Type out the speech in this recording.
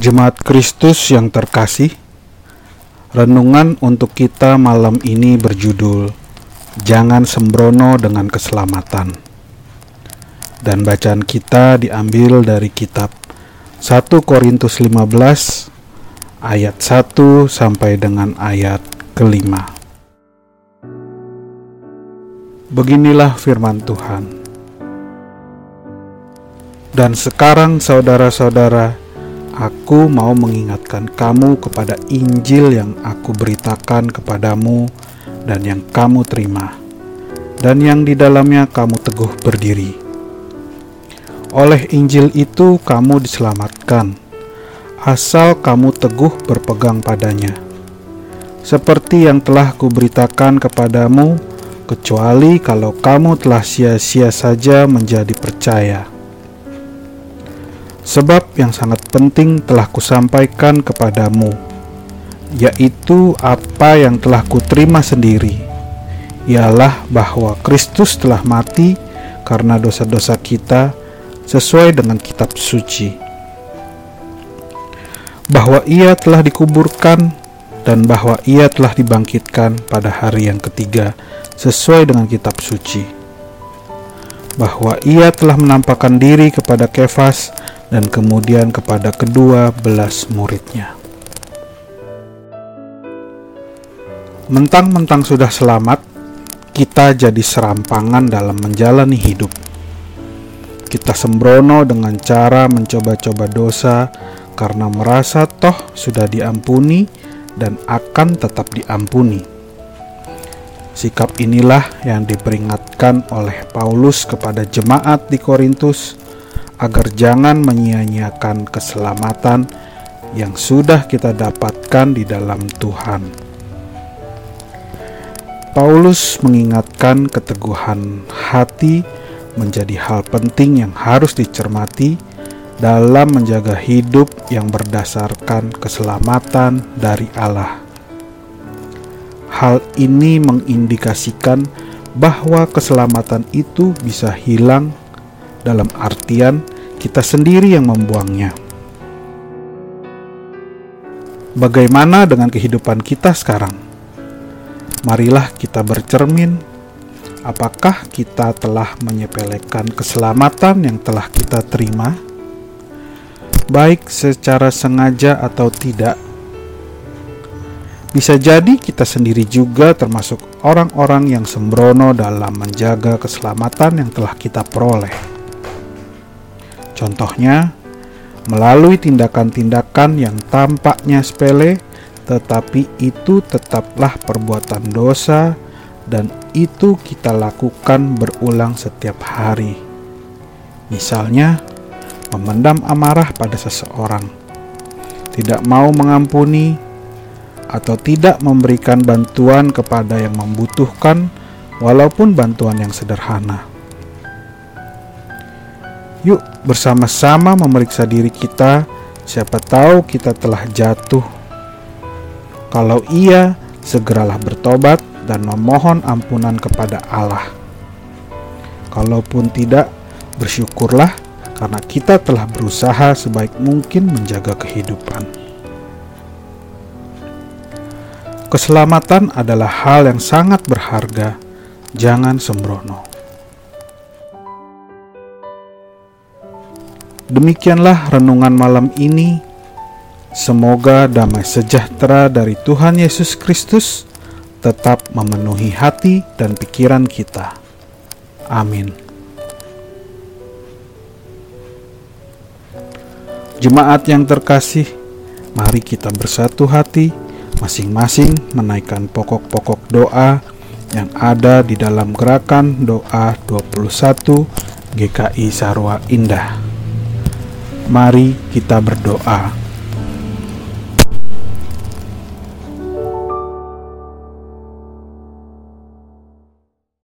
Jemaat Kristus yang terkasih, renungan untuk kita malam ini berjudul Jangan Sembrono dengan Keselamatan. Dan bacaan kita diambil dari kitab 1 Korintus 15 ayat 1 sampai dengan ayat kelima. Beginilah firman Tuhan. Dan sekarang saudara-saudara, aku mau mengingatkan kamu kepada Injil yang aku beritakan kepadamu dan yang kamu terima, dan yang di dalamnya kamu teguh berdiri. Oleh Injil itu kamu diselamatkan, asal kamu teguh berpegang padanya. Seperti yang telah kuberitakan kepadamu, kecuali kalau kamu telah sia-sia saja menjadi percaya. Sebab yang sangat penting telah kusampaikan kepadamu, yaitu apa yang telah kuterima sendiri, ialah bahwa Kristus telah mati karena dosa-dosa kita sesuai dengan kitab suci. Bahwa ia telah dikuburkan dan bahwa ia telah dibangkitkan pada hari yang ketiga sesuai dengan kitab suci. Bahwa ia telah menampakkan diri kepada Kefas dan kemudian kepada kedua belas muridnya. Mentang-mentang sudah selamat, kita jadi serampangan dalam menjalani hidup. Kita sembrono dengan cara mencoba-coba dosa karena merasa toh sudah diampuni dan akan tetap diampuni. Sikap inilah yang diperingatkan oleh Paulus kepada jemaat di Korintus agar jangan menyia-nyiakan keselamatan yang sudah kita dapatkan di dalam Tuhan. Paulus mengingatkan keteguhan hati menjadi hal penting yang harus dicermati dalam menjaga hidup yang berdasarkan keselamatan dari Allah. Hal ini mengindikasikan bahwa keselamatan itu bisa hilang dalam artian kita sendiri yang membuangnya. Bagaimana dengan kehidupan kita sekarang? Marilah kita bercermin. Apakah kita telah menyepelekan keselamatan yang telah kita terima, baik secara sengaja atau tidak? Bisa jadi kita sendiri juga termasuk orang-orang yang sembrono dalam menjaga keselamatan yang telah kita peroleh. Contohnya, melalui tindakan-tindakan yang tampaknya sepele, tetapi itu tetaplah perbuatan dosa, dan itu kita lakukan berulang setiap hari. Misalnya, memendam amarah pada seseorang, tidak mau mengampuni atau tidak memberikan bantuan kepada yang membutuhkan, walaupun bantuan yang sederhana. Yuk, bersama-sama memeriksa diri kita. Siapa tahu kita telah jatuh. Kalau iya, segeralah bertobat dan memohon ampunan kepada Allah. Kalaupun tidak, bersyukurlah karena kita telah berusaha sebaik mungkin menjaga kehidupan. Keselamatan adalah hal yang sangat berharga. Jangan sembrono. Demikianlah renungan malam ini. Semoga damai sejahtera dari Tuhan Yesus Kristus tetap memenuhi hati dan pikiran kita. Amin. Jemaat yang terkasih, mari kita bersatu hati masing-masing menaikkan pokok-pokok doa yang ada di dalam gerakan doa 21 GKI Sarwa Indah. Mari kita berdoa.